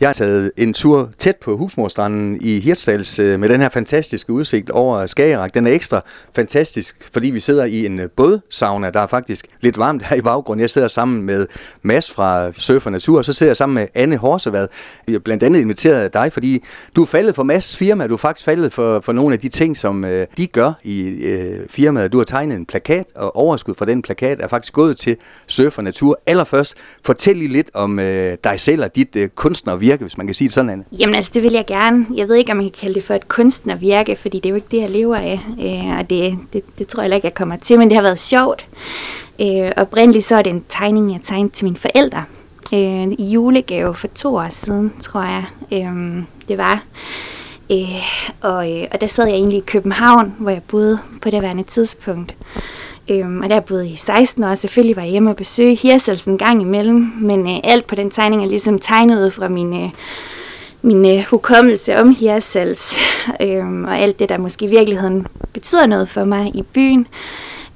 Jeg har taget en tur tæt på Husmorstranden i Hirtshals øh, med den her fantastiske udsigt over Skagerak. Den er ekstra fantastisk, fordi vi sidder i en øh, bådsauna. Der er faktisk lidt varmt her i baggrunden. Jeg sidder sammen med Mads fra Surf og Natur, og så sidder jeg sammen med Anne Horsevad. Vi har blandt andet inviteret dig, fordi du er faldet for Mads firma. Du er faktisk faldet for, for nogle af de ting, som øh, de gør i øh, firmaet. Du har tegnet en plakat, og overskud fra den plakat er faktisk gået til Surf og Natur. Allerførst, fortæl lige lidt om øh, dig selv og dit øh, kunstnervirke, hvis man kan sige det sådan, Anne. Jamen altså, det vil jeg gerne. Jeg ved ikke, om man kan kalde det for et kunstnervirke, fordi det er jo ikke det, jeg lever af. Øh, og det, det, det tror jeg ikke, jeg kommer til, men det har været sjovt. Øh, oprindeligt så er det en tegning, jeg tegnede til mine forældre. Øh, I julegave for to år siden, tror jeg, øh, det var. Øh, og, øh, og der sad jeg egentlig i København, hvor jeg boede på det værende tidspunkt. Øhm, og der boede i 16 år, og selvfølgelig var jeg hjemme og besøge Hirsels en gang imellem, men øh, alt på den tegning er ligesom tegnet ud fra min, øh, min øh, hukommelse om Hirsels, øhm, og alt det, der måske i virkeligheden betyder noget for mig i byen.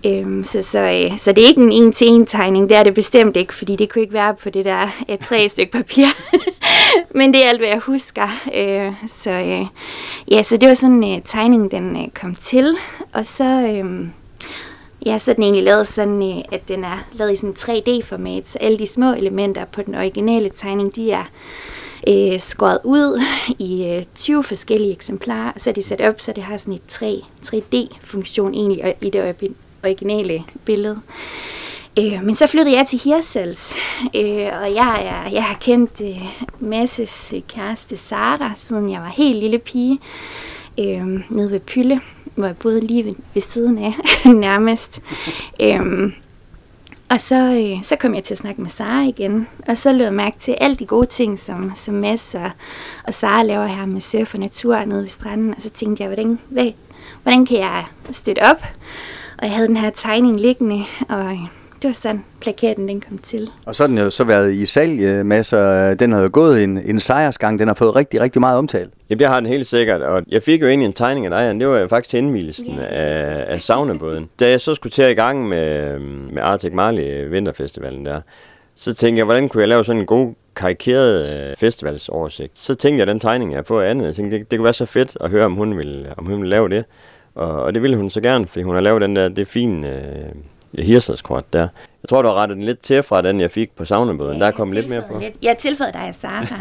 Øhm, så, så, øh, så det er ikke en en-til-en tegning, det er det bestemt ikke, fordi det kunne ikke være på det der et tre stykke papir. Men det er alt, hvad jeg husker. Øh, så, øh, ja, så det var sådan, øh, tegningen den øh, kom til, og så... Øh, Ja, så er den egentlig lavet sådan, øh, at den er lavet i sådan 3D-format, så alle de små elementer på den originale tegning, de er øh, skåret ud i øh, 20 forskellige eksemplarer, og så er de sat op, så det har sådan et 3, 3D-funktion egentlig i det originale billede. Øh, men så flyttede jeg til Hirsals, øh, og jeg, er, jeg har kendt øh, Masses øh, kæreste Sara, siden jeg var helt lille pige, øh, nede ved Pylle hvor jeg boede lige ved, ved siden af nærmest. Øhm, og så, øh, så kom jeg til at snakke med Sara igen, og så lød jeg mærke til alle de gode ting, som, som Mads og, og Sara laver her med surf og natur nede ved stranden. Og så tænkte jeg, hvordan, hvad, hvordan kan jeg støtte op? Og jeg havde den her tegning liggende, og det var sådan, plakaten den kom til. Og så har den jo så været i salg øh, masser. Den har jo gået en, en sejrsgang. Den har fået rigtig, rigtig meget omtale. Jamen, det har den helt sikkert. Og jeg fik jo egentlig en tegning af dig, det var faktisk til indvielsen yeah. af, af saunabåden. Da jeg så skulle til i gang med, med Arctic Marley Vinterfestivalen der, så tænkte jeg, hvordan kunne jeg lave sådan en god karikeret øh, festivalsoversigt. Så tænkte jeg, den tegning, jeg får andet, jeg tænkte, det, det kunne være så fedt at høre, om hun ville, om hun ville lave det. Og, og det ville hun så gerne, fordi hun har lavet den der, det fine øh, hirserskort der. Jeg tror, du har rettet den lidt til fra den, jeg fik på saunabåden. Ja, der er kommet lidt mere på. Lidt. Jeg har tilføjet dig, Sara.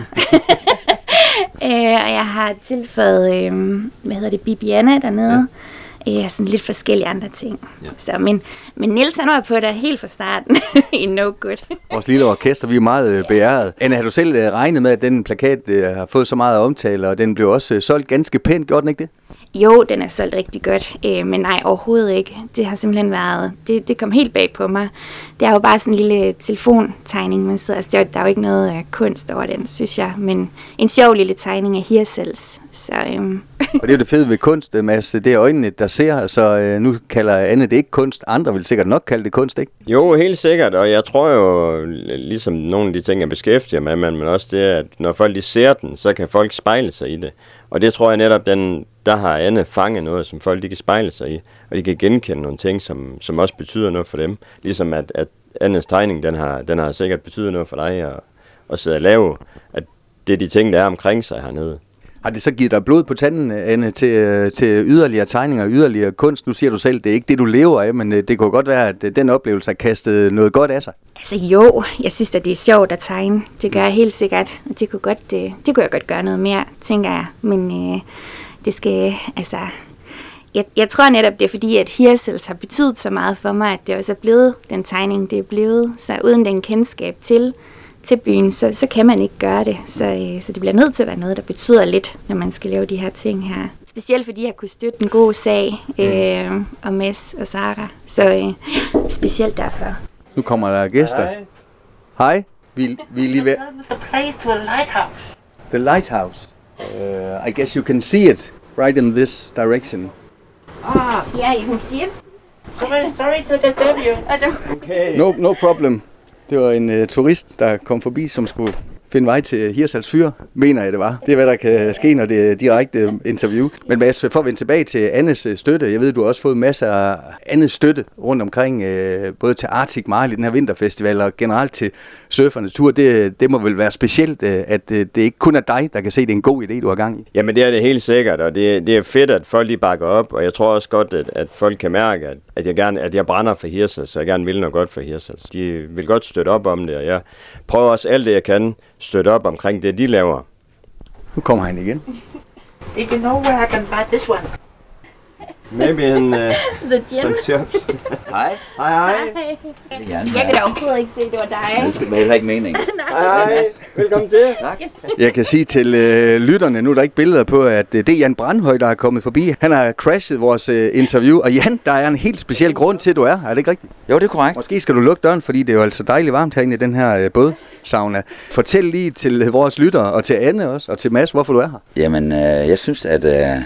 øh, og jeg har tilføjet, øh, hvad hedder det, Bibiana dernede. Ja ja, sådan lidt forskellige andre ting. Ja. Så, men, men Niels han var på det helt fra starten i No Good. Vores lille orkester, vi er meget øh, beæret. Anna, har du selv øh, regnet med, at den plakat øh, har fået så meget omtale, og den blev også solgt ganske pænt, gjorde den ikke det? Jo, den er solgt rigtig godt, øh, men nej, overhovedet ikke. Det har simpelthen været, det, det kom helt bag på mig. Det er jo bare sådan en lille telefontegning, man sidder, altså der, der er jo ikke noget øh, kunst over den, synes jeg, men en sjov lille tegning af Hirsels. Så, øhm. og det er jo det fede ved kunst, Mads, det er øjnene, der ser, så øh, nu kalder Anne det ikke kunst. Andre vil sikkert nok kalde det kunst, ikke? Jo, helt sikkert, og jeg tror jo, ligesom nogle af de ting, jeg beskæftiger mig med, men også det, at når folk de ser den, så kan folk spejle sig i det. Og det tror jeg netop, den, der har Anne fanget noget, som folk de kan spejle sig i, og de kan genkende nogle ting, som, som også betyder noget for dem. Ligesom at, at Annes tegning, den har, den har sikkert betydet noget for dig at, at sidde og lave, at det er de ting, der er omkring sig hernede. Har det så givet dig blod på tanden, Anne, til, øh, til yderligere tegninger og yderligere kunst? Nu siger du selv, det er ikke det, du lever af, men øh, det kunne godt være, at øh, den oplevelse har kastet noget godt af sig. Altså jo, jeg synes at det er sjovt at tegne. Det gør jeg helt sikkert, og det kunne, godt, det, det kunne jeg godt gøre noget mere, tænker jeg. Men øh, det skal, altså... Jeg, jeg tror netop, det er fordi, at Hirsels har betydet så meget for mig, at det også er blevet den tegning, det er blevet. Så uden den kendskab til, til byen, så, så kan man ikke gøre det. Så, øh, så det bliver nødt til at være noget, der betyder lidt, når man skal lave de her ting her. Specielt fordi jeg kunne støtte en god sag øh, om Mads og Sara. Så øh, specielt derfor. Nu kommer der gæster. Hej. Hej. Vi, vi er lige ved... The place to the lighthouse. The lighthouse. Uh, I guess you can see it right in this direction. Ah. Yeah, you can see it. Sorry, sorry to disturb you. Okay. No, no problem. Det var en uh, turist, der kom forbi, som skulle finde vej til Hirsals Fyr, mener jeg det var. Det er, hvad der kan ske, når det er direkte interview. Men Mads, for at vende tilbage til Annes øh, støtte, jeg ved, du har også fået masser af andet støtte rundt omkring, øh, både til Arctic Marley, den her vinterfestival, og generelt til surfernes tur. Det, det må vel være specielt, øh, at det ikke kun er dig, der kan se, at det er en god idé, du har gang i. Jamen det er det helt sikkert, og det, det er fedt, at folk lige bakker op, og jeg tror også godt, at, at folk kan mærke, at, at, jeg gerne, at jeg brænder for Hirsals, og jeg gerne vil noget godt for Hirsals. De vil godt støtte op om det, og jeg prøver også alt det, jeg kan støtte op omkring det, de laver. Nu kommer han igen. Did you know where I can buy this one? Maybe in uh, The gin. some shops. Hej. Hej, hej. Det er gerne. Jeg kan da overhovedet ikke se, at det var dig. Det skal heller ikke mening. Hej, hej. Velkommen til. Tak. Jeg kan sige til øh, lytterne, nu er der ikke billeder på, at øh, det er Jan Brandhøj, der er kommet forbi. Han har crashet vores øh, interview, og Jan, der er en helt speciel grund til, at du er her. Er det ikke rigtigt? Jo, det er korrekt. Måske skal du lukke døren, fordi det er jo altså dejligt varmt herinde i den her øh, bådsauna. Fortæl lige til øh, vores lyttere, og til Anne også, og til Mads, hvorfor du er her. Jamen, øh, jeg synes, at øh,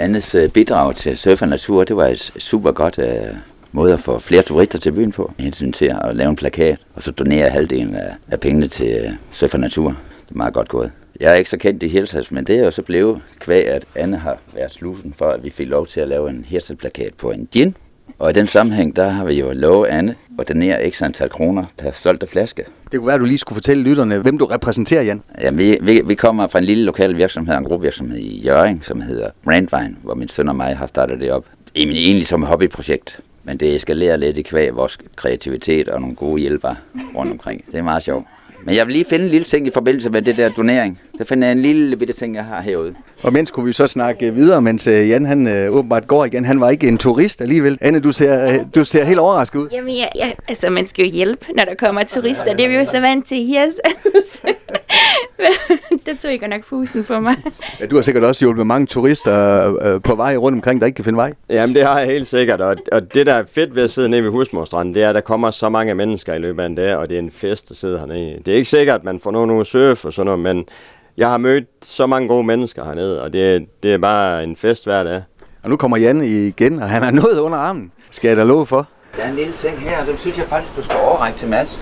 Annes bidrag til Surf og Natur, det var et super godt øh, måde at få flere turister til byen på. Hensyn til at lave en plakat, og så donere halvdelen af, af pengene til øh, Surf og Natur. Det er meget godt gået. Jeg er ikke så kendt i Hirtshals, men det er jo så blevet kvæg, at Anne har været slusen for, at vi fik lov til at lave en Hirtshals-plakat på en gin. Og i den sammenhæng, der har vi jo lovet Anne at donere x antal kroner per solgte flaske. Det kunne være, at du lige skulle fortælle lytterne, hvem du repræsenterer, Jan. Ja, vi, vi, vi kommer fra en lille lokal virksomhed, en gruppevirksomhed i Jørgen, som hedder Brandvine, hvor min søn og mig har startet det op. Egentlig, egentlig som et hobbyprojekt, men det eskalerer lidt i kvæg vores kreativitet og nogle gode hjælpere rundt omkring. Det er meget sjovt. Men jeg vil lige finde en lille ting i forbindelse med det der donering. Der finder jeg en lille bitte ting, jeg har herude. Og mens kunne vi så snakke videre, mens øh, Jan han øh, åbenbart går igen. Han var ikke en turist alligevel. Anne, du ser, øh, du ser helt overrasket ud. Jamen, ja, ja, altså, man skal jo hjælpe, når der kommer turister. Det er vi jo så vant til Hirsals. det tog ikke nok fusen for mig. Ja, du har sikkert også hjulpet mange turister øh, på vej rundt omkring, der ikke kan finde vej. Jamen det har jeg helt sikkert, og, og det der er fedt ved at sidde nede ved Husmorstranden, det er, at der kommer så mange mennesker i løbet af en dag, og det er en fest at sidde hernede. Det er ikke sikkert, at man får nogen ud at surfe og sådan noget, men jeg har mødt så mange gode mennesker hernede, og det, det er bare en fest hver dag. Og nu kommer Jan igen, og han har noget under armen. Skal jeg da love for? Der er en lille ting her, og det synes jeg faktisk, du skal overrække til Mads.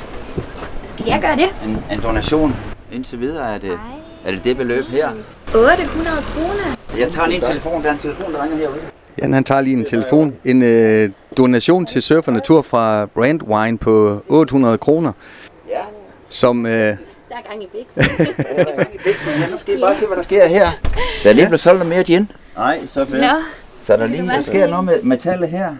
Skal jeg gøre det? En, en donation. Indtil videre er det, er det det beløb her. 800 kroner. Jeg tager lige en telefon, der er en telefon, der ringer herude. Jan han tager lige en telefon. En øh, donation til Surf Natur fra Brand Wine på 800 kroner. Ja. Som, øh, Der er gang i biks. Nu skal I bare se, hvad der sker her. Der er lige blevet solgt noget mere gin. Nej, så fedt. Nå, Så der, lige, der sker noget med metallet her.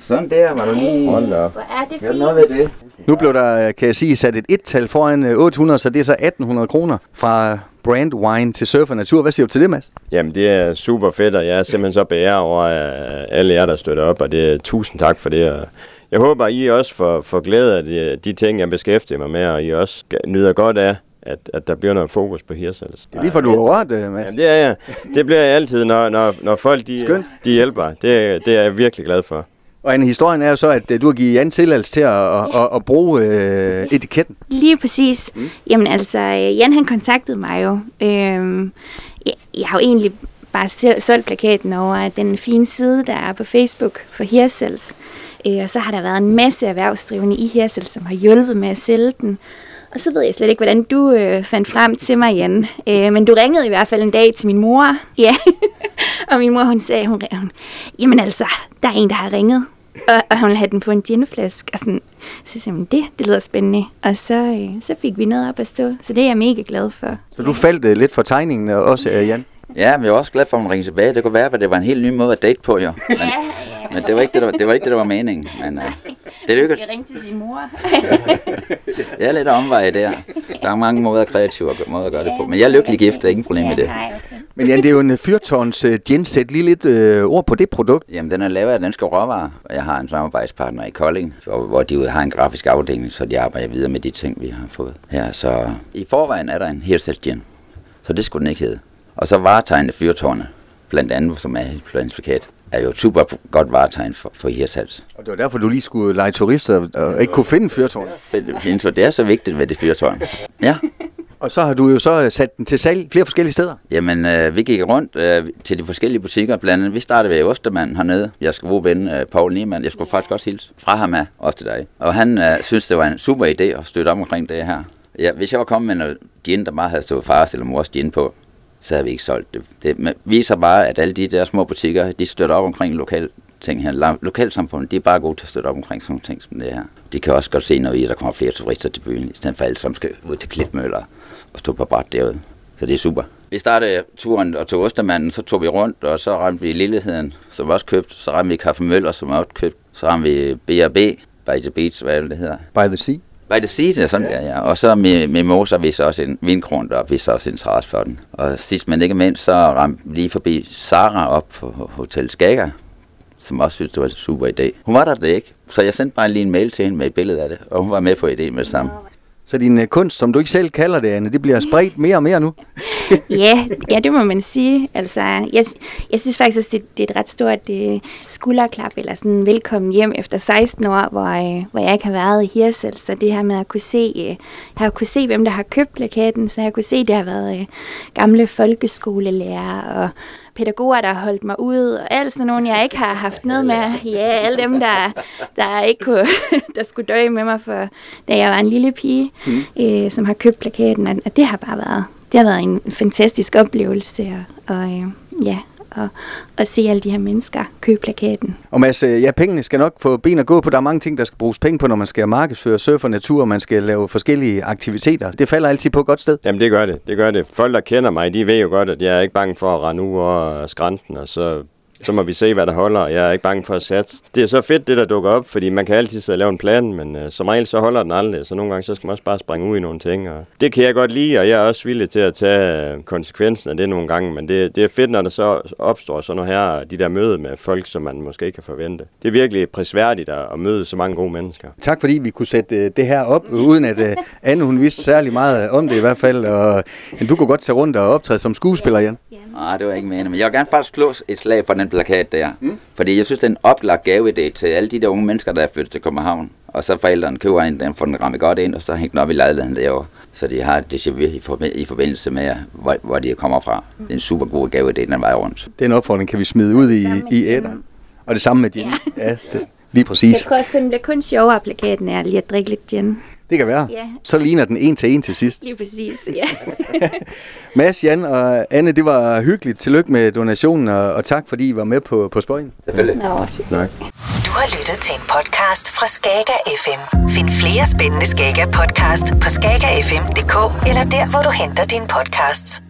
Sådan der var der lige... Hold da hvor er det fint. noget ved det. nu blev der, kan jeg sige, sat et et-tal foran øh, 800, så det er så 1800 kroner fra Brand Wine til Surf og Natur. Hvad siger du til det, Mads? Jamen det er super fedt, og jeg er simpelthen så beæret over øh, alle jer, der støtter op, og det er tusind tak for det. Og jeg håber, I også får, får glæde af de, de ting, jeg beskæftiger mig med, og I også nyder godt af, at, at der bliver noget fokus på Hirsals. Det er lige for, du har rørt, øh, Mads. Jamen, det er jeg. Det bliver jeg altid, når, når, når folk de, Skønt. de hjælper. Det, det er jeg virkelig glad for. Og en historien er jo så, at øh, du har givet Jan tilladelse til at, at, at, at bruge øh, etiketten. Lige præcis. Mm. Jamen altså, øh, Jan han kontaktede mig jo. Øhm, jeg, jeg har jo egentlig bare solgt plakaten over den fine side, der er på Facebook for Hirsals. Øh, og så har der været en masse erhvervsdrivende i Hirsals, som har hjulpet med at sælge den. Og så ved jeg slet ikke, hvordan du øh, fandt frem til mig, Jan. Øh, men du ringede i hvert fald en dag til min mor. Ja. og min mor, hun sagde, hun, hun, jamen altså, der er en, der har ringet. Og, og hun ville have den på en ginflaske. Og sådan, så sagde jeg, det, det lyder spændende. Og så, øh, så fik vi noget op at stå. Så det er jeg mega glad for. Så du faldt øh, lidt for tegningen øh, også, øh, Jan. Ja, men jeg er også glad for, at hun ringer tilbage. Det kunne være, at det var en helt ny måde at date på, jo. Men, men det, var ikke det, der, var- det var ikke det, der var meningen. Men uh, det lykkedes. Jeg ringte til sin mor. Jeg er lidt omvej der. Der er mange måder kreative måder at gøre det på. Men jeg er lykkelig gift, der er ingen problem med det. Nej, okay. Men Jan, det er jo en øh, fyrtårns øh, gin. Sæt lige lidt øh, ord på det produkt. Jamen, den er lavet af danske råvarer, og jeg har en samarbejdspartner i Kolding, hvor, hvor de jo har en grafisk afdeling, så de arbejder videre med de ting, vi har fået her. Så i forvejen er der en Hirsals gin, så det skulle den ikke hedde. Og så varetegnet fyrtårne, blandt andet, som er på plakat, er jo et super godt varetegn for, for Hirsals. Og det var derfor, du lige skulle lege turister og ikke kunne finde en fyrtårn. Fint, for det er så vigtigt ved det fyrtårn. Ja, og så har du jo så øh, sat den til salg flere forskellige steder. Jamen, øh, vi gik rundt øh, til de forskellige butikker, blandt andet. Vi startede ved Ostermanden hernede. Jeg skal gode ven, øh, Paul Niemann. Jeg skulle faktisk også hilse fra ham af, også til dig. Og han øh, synes, det var en super idé at støtte op omkring det her. Ja, hvis jeg var kommet med noget gin, der bare havde stået fars eller mors gin på, så havde vi ikke solgt det. Det viser bare, at alle de der små butikker, de støtter op omkring lokal ting her. Lokalsamfundet, de er bare gode til at støtte op omkring sådan nogle ting som det her. De kan også godt se, når vi der kommer flere turister til byen, i stedet for alle, som skal ud til klipmøller og stå på bræt derude. Så det er super. Vi startede turen og tog Ostermanden, så tog vi rundt, og så ramte vi Lilleheden, som også købt. Så ramte vi Kaffe Møller, som også købt. Så ramte vi B&B, By the Beach, hvad det hedder. By the Sea? By the Sea, det er sådan ja. der, ja. Og så med, med Moser vi så også en vindkron, der vi så også interesse for den. Og sidst men ikke mindst, så ramte vi lige forbi Sara op på Hotel Skager, som også synes, det var en super idé. Hun var der det ikke, så jeg sendte bare lige en mail til hende med et billede af det, og hun var med på idéen med det samme. Så din uh, kunst, som du ikke selv kalder det, Anne, det bliver spredt mere og mere nu? ja, ja, det må man sige. Altså, jeg, jeg synes faktisk, det, det er et ret stort uh, skulderklap, eller sådan velkommen hjem efter 16 år, hvor, uh, hvor jeg ikke har været i Hirsel. Så det her med at kunne se, uh, jeg har kunne se, hvem der har købt plakaten, så jeg kunne se, det har været uh, gamle folkeskolelærer og pædagoger, der har holdt mig ud, og alt sådan nogen, jeg ikke har haft noget med. Ja, alle dem, der, der ikke kunne, der skulle dø med mig, for, da jeg var en lille pige, mm. øh, som har købt plakaten, og, og det har bare været, det har været en fantastisk oplevelse, og, og øh, ja, og, og se alle de her mennesker købe plakaten. Og Mads, øh, ja, pengene skal nok få ben at gå på. Der er mange ting, der skal bruges penge på, når man skal markedsføre surfer natur, og man skal lave forskellige aktiviteter. Det falder altid på et godt sted. Jamen det gør det, det gør det. Folk, der kender mig, de ved jo godt, at jeg er ikke bange for at rende ud og skrænten, og så så må vi se, hvad der holder. Jeg er ikke bange for at satse. Det er så fedt, det der dukker op, fordi man kan altid sidde og lave en plan, men øh, som regel så holder den aldrig. Så nogle gange så skal man også bare springe ud i nogle ting. Og det kan jeg godt lide, og jeg er også villig til at tage øh, konsekvensen af det nogle gange. Men det, det er fedt, når der så opstår sådan noget her, de der møde med folk, som man måske ikke kan forvente. Det er virkelig prisværdigt at, at møde så mange gode mennesker. Tak fordi vi kunne sætte øh, det her op, uden at øh, Anne hun vidste særlig meget om det i hvert fald. Og, du kunne godt tage rundt og optræde som skuespiller, Jan. Nej, det var ikke meningen. Men jeg vil gerne faktisk slå et slag for den plakat der. Mm. Fordi jeg synes, det er en oplagt gaveidé til alle de der unge mennesker, der er flyttet til København. Og så forældrene køber en, den får den rammet godt ind, og så hænger den op i lejligheden derovre. Så de har det i, i forbindelse med, hvor, hvor de kommer fra. Det er en super god gave, det den vej rundt. Den opfordring kan vi smide ud i, i æder. Og det samme med gin. Ja. ja det, lige præcis. Jeg tror også, den bliver kun sjovere, plakaten er lige at drikke lidt gin. Det kan være. Ja. Så ligner den en til en til sidst. Lige præcis, ja. Mads, Jan og Anne, det var hyggeligt. Tillykke med donationen, og, og tak fordi I var med på, på spøjen. Selvfølgelig. Nå, tak. Du har lyttet til en podcast fra Skager FM. Find flere spændende Skager podcast på skagerfm.dk eller der, hvor du henter dine podcasts.